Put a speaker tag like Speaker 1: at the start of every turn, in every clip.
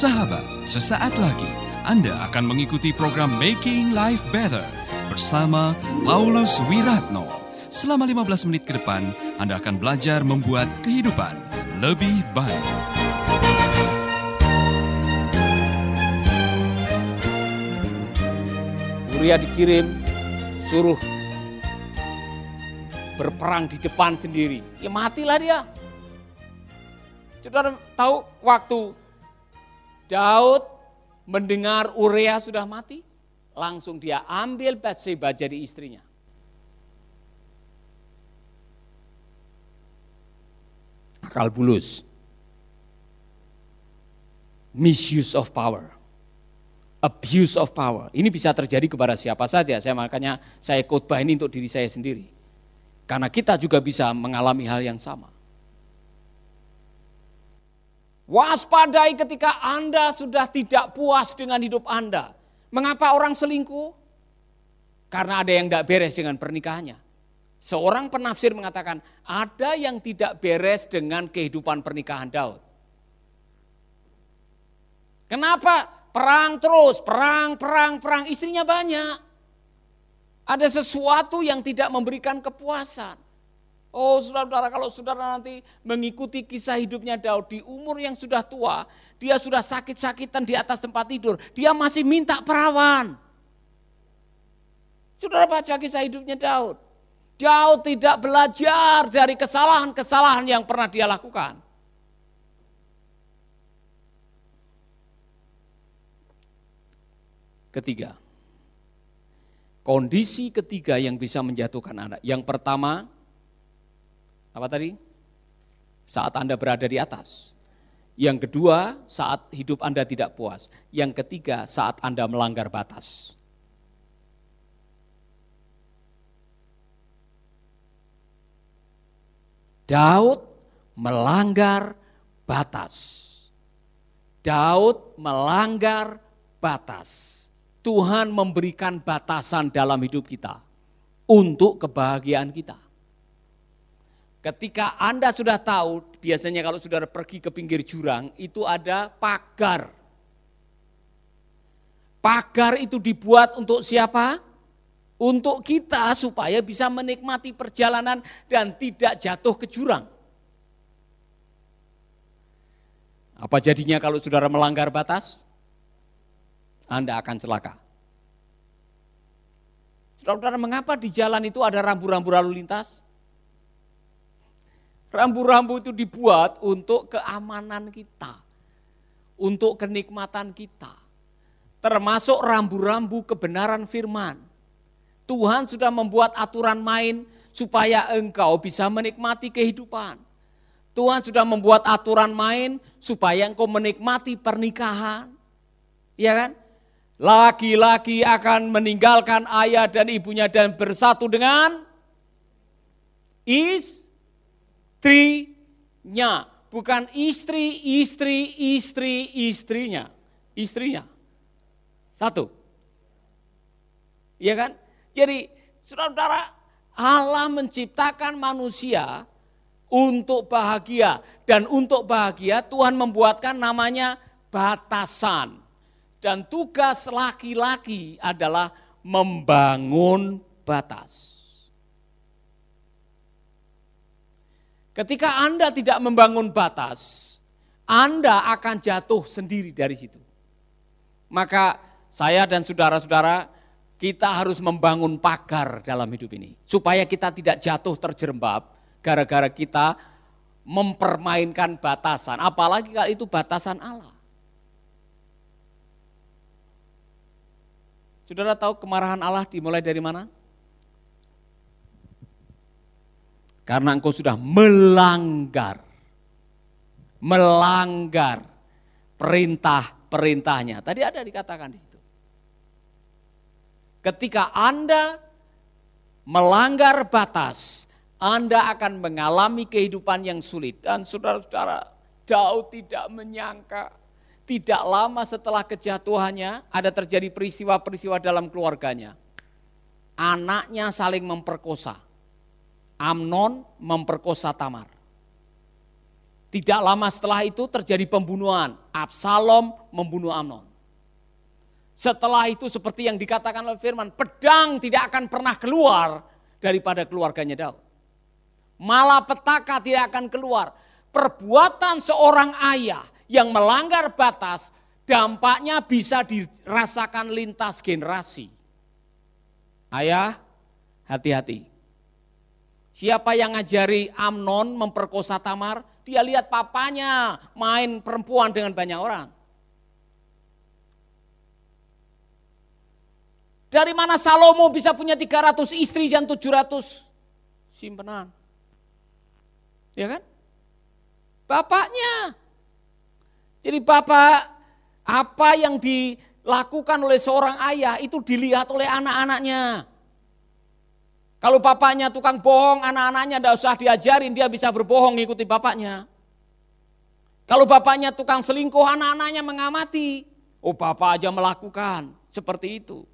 Speaker 1: Sahabat, sesaat lagi Anda akan mengikuti program Making Life Better bersama Paulus Wiratno. Selama 15 menit ke depan, Anda akan belajar membuat kehidupan lebih baik.
Speaker 2: Uria dikirim suruh berperang di depan sendiri. Ya matilah dia. Saudara tahu waktu Daud mendengar Uria sudah mati, langsung dia ambil Bathsheba jadi istrinya. Akal bulus. Misuse of power. Abuse of power. Ini bisa terjadi kepada siapa saja. Saya makanya saya khotbah ini untuk diri saya sendiri. Karena kita juga bisa mengalami hal yang sama. Waspadai ketika Anda sudah tidak puas dengan hidup Anda. Mengapa orang selingkuh? Karena ada yang tidak beres dengan pernikahannya. Seorang penafsir mengatakan ada yang tidak beres dengan kehidupan pernikahan Daud. Kenapa? Perang terus, perang, perang, perang. Istrinya banyak. Ada sesuatu yang tidak memberikan kepuasan. Oh saudara-saudara kalau saudara nanti mengikuti kisah hidupnya Daud di umur yang sudah tua, dia sudah sakit-sakitan di atas tempat tidur, dia masih minta perawan. Saudara baca kisah hidupnya Daud. Daud tidak belajar dari kesalahan-kesalahan yang pernah dia lakukan. Ketiga, kondisi ketiga yang bisa menjatuhkan anak. Yang pertama, apa tadi? Saat Anda berada di atas. Yang kedua, saat hidup Anda tidak puas. Yang ketiga, saat Anda melanggar batas. Daud melanggar batas. Daud melanggar batas. Tuhan memberikan batasan dalam hidup kita untuk kebahagiaan kita. Ketika Anda sudah tahu, biasanya kalau saudara pergi ke pinggir jurang, itu ada pagar. Pagar itu dibuat untuk siapa? Untuk kita supaya bisa menikmati perjalanan dan tidak jatuh ke jurang. Apa jadinya kalau saudara melanggar batas? Anda akan celaka. Saudara-saudara, mengapa di jalan itu ada rambu-rambu lalu lintas? Rambu-rambu itu dibuat untuk keamanan kita, untuk kenikmatan kita, termasuk rambu-rambu kebenaran firman. Tuhan sudah membuat aturan main supaya engkau bisa menikmati kehidupan. Tuhan sudah membuat aturan main supaya engkau menikmati pernikahan. Ya kan? Laki-laki akan meninggalkan ayah dan ibunya dan bersatu dengan is istrinya, bukan istri, istri, istri, istrinya. Istrinya. Satu. Iya kan? Jadi saudara-saudara, Allah menciptakan manusia untuk bahagia. Dan untuk bahagia Tuhan membuatkan namanya batasan. Dan tugas laki-laki adalah membangun batas. Ketika Anda tidak membangun batas, Anda akan jatuh sendiri dari situ. Maka saya dan saudara-saudara, kita harus membangun pagar dalam hidup ini. Supaya kita tidak jatuh terjerembab gara-gara kita mempermainkan batasan. Apalagi kalau itu batasan Allah. Saudara tahu kemarahan Allah dimulai dari mana? Karena engkau sudah melanggar. Melanggar perintah-perintahnya. Tadi ada dikatakan di situ. Ketika Anda melanggar batas, Anda akan mengalami kehidupan yang sulit. Dan saudara-saudara, Daud tidak menyangka tidak lama setelah kejatuhannya ada terjadi peristiwa-peristiwa dalam keluarganya. Anaknya saling memperkosa. Amnon memperkosa Tamar. Tidak lama setelah itu terjadi pembunuhan. Absalom membunuh Amnon. Setelah itu seperti yang dikatakan oleh firman, pedang tidak akan pernah keluar daripada keluarganya Daud. Malah petaka tidak akan keluar. Perbuatan seorang ayah yang melanggar batas dampaknya bisa dirasakan lintas generasi. Ayah, hati-hati. Siapa yang ngajari Amnon memperkosa Tamar, dia lihat papanya main perempuan dengan banyak orang. Dari mana Salomo bisa punya 300 istri dan 700 simpenan? Ya kan? Bapaknya. Jadi bapak apa yang dilakukan oleh seorang ayah itu dilihat oleh anak-anaknya. Kalau bapaknya tukang bohong, anak-anaknya tidak usah diajarin, dia bisa berbohong ngikuti bapaknya. Kalau bapaknya tukang selingkuh, anak-anaknya mengamati. Oh bapak aja melakukan, seperti itu.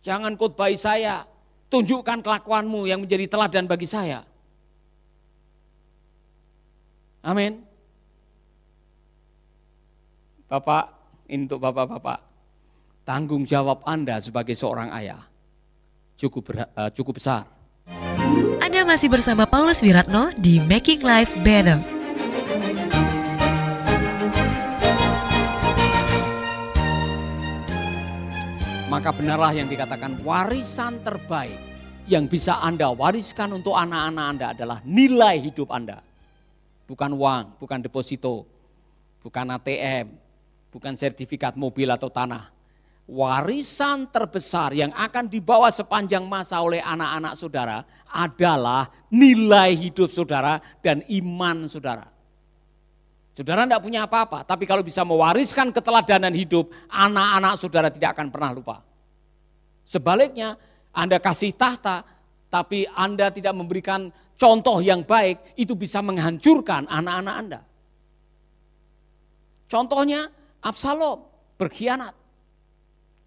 Speaker 2: Jangan khotbahi saya, tunjukkan kelakuanmu yang menjadi teladan bagi saya. Amin. Bapak, untuk bapak-bapak, tanggung jawab Anda sebagai seorang ayah cukup ber, uh, cukup besar.
Speaker 3: Anda masih bersama Paulus Wiratno di Making Life Better.
Speaker 2: maka benarlah yang dikatakan warisan terbaik yang bisa Anda wariskan untuk anak-anak Anda adalah nilai hidup Anda. Bukan uang, bukan deposito, bukan ATM, bukan sertifikat mobil atau tanah. Warisan terbesar yang akan dibawa sepanjang masa oleh anak-anak saudara adalah nilai hidup saudara dan iman saudara. Saudara tidak punya apa-apa, tapi kalau bisa mewariskan keteladanan hidup, anak-anak saudara tidak akan pernah lupa. Sebaliknya, Anda kasih tahta, tapi Anda tidak memberikan contoh yang baik, itu bisa menghancurkan anak-anak Anda. Contohnya, Absalom berkhianat.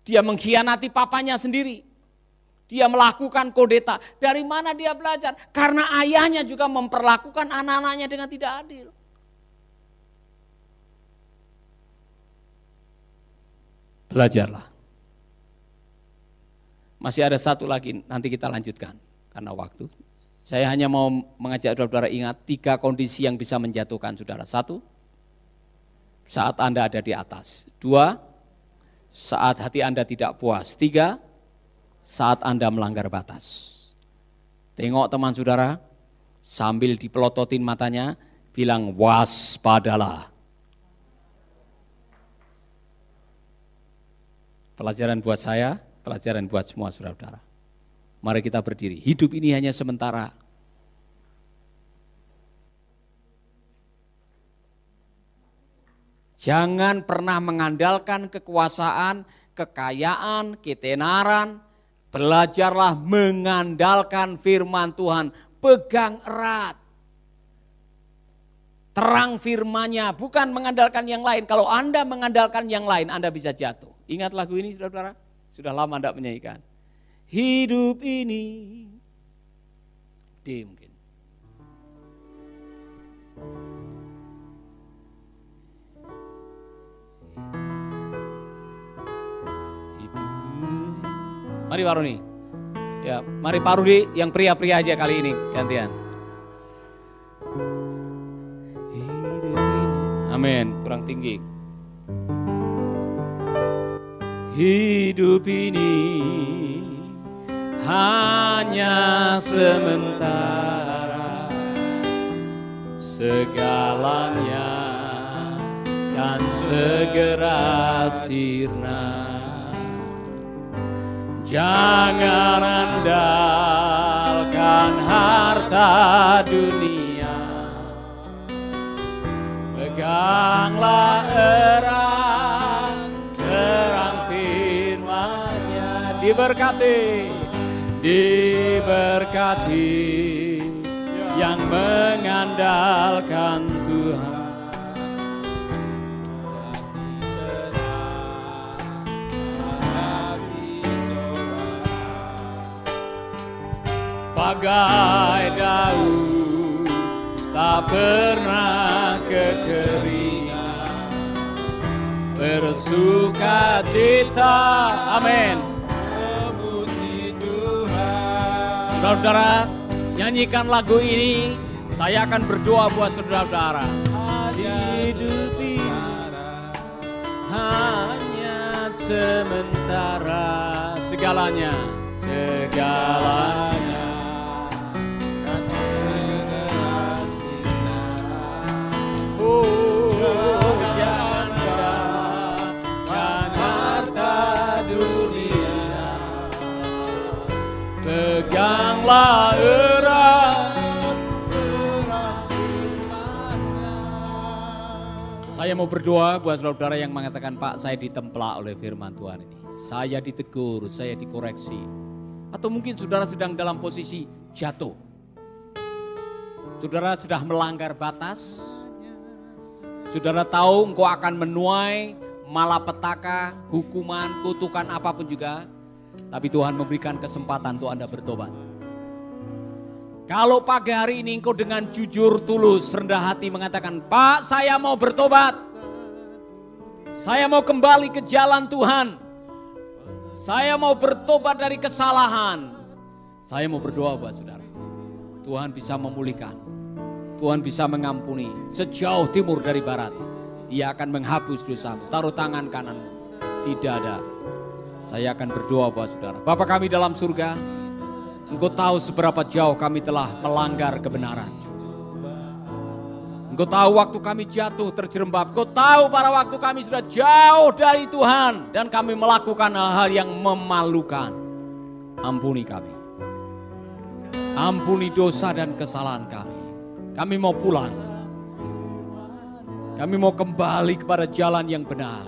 Speaker 2: Dia mengkhianati papanya sendiri. Dia melakukan kodeta. Dari mana dia belajar? Karena ayahnya juga memperlakukan anak-anaknya dengan tidak adil. Belajarlah. Masih ada satu lagi, nanti kita lanjutkan karena waktu. Saya hanya mau mengajak saudara-saudara ingat tiga kondisi yang bisa menjatuhkan saudara. Satu, saat Anda ada di atas. Dua, saat hati Anda tidak puas. Tiga, saat Anda melanggar batas. Tengok teman saudara, sambil dipelototin matanya, bilang waspadalah. Pelajaran buat saya, pelajaran buat semua saudara-saudara. Mari kita berdiri. Hidup ini hanya sementara. Jangan pernah mengandalkan kekuasaan, kekayaan, ketenaran. Belajarlah mengandalkan firman Tuhan. Pegang erat. Terang firmannya, bukan mengandalkan yang lain. Kalau Anda mengandalkan yang lain, Anda bisa jatuh. Ingat lagu ini saudara-saudara? Sudah lama tidak menyanyikan. Hidup ini. D mungkin. Mari Pak Rudi. Ya, mari Pak Rudi yang pria-pria aja kali ini gantian. Amin, kurang tinggi hidup ini hanya sementara segalanya dan segera sirna jangan andalkan harta dunia peganglah erat diberkati, diberkati yang mengandalkan Tuhan. Bagai daun tak pernah kekeringan. Bersuka cita amin. Saudara-saudara nyanyikan lagu ini saya akan berdoa buat saudara-saudara. Hidup hanya sementara. Segalanya. Segalanya Saya mau berdoa buat saudara yang mengatakan Pak saya ditemplak oleh firman Tuhan ini. Saya ditegur, saya dikoreksi. Atau mungkin saudara sedang dalam posisi jatuh. Saudara sudah melanggar batas. Saudara tahu engkau akan menuai malapetaka, hukuman, kutukan apa pun juga. Tapi Tuhan memberikan kesempatan untuk Anda bertobat. Kalau pagi hari ini engkau dengan jujur, tulus, rendah hati mengatakan, Pak saya mau bertobat. Saya mau kembali ke jalan Tuhan. Saya mau bertobat dari kesalahan. Saya mau berdoa buat saudara. Tuhan bisa memulihkan. Tuhan bisa mengampuni sejauh timur dari barat. Ia akan menghapus dosamu. Taruh tangan kananmu. Tidak ada. Saya akan berdoa buat saudara. Bapak kami dalam surga, Engkau tahu seberapa jauh kami telah melanggar kebenaran. Engkau tahu waktu kami jatuh terjerembab. Engkau tahu pada waktu kami sudah jauh dari Tuhan. Dan kami melakukan hal-hal yang memalukan. Ampuni kami. Ampuni dosa dan kesalahan kami. Kami mau pulang. Kami mau kembali kepada jalan yang benar.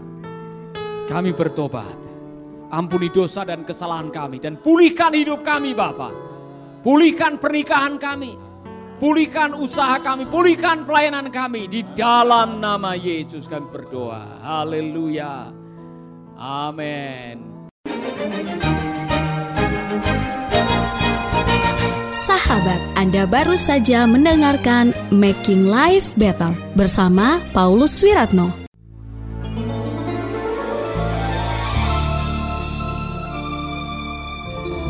Speaker 2: Kami bertobat. Ampuni dosa dan kesalahan kami dan pulihkan hidup kami Bapa. Pulihkan pernikahan kami. Pulihkan usaha kami, pulihkan pelayanan kami di dalam nama Yesus kami berdoa. Haleluya. Amin.
Speaker 4: Sahabat, Anda baru saja mendengarkan Making Life Better bersama Paulus Wiratno.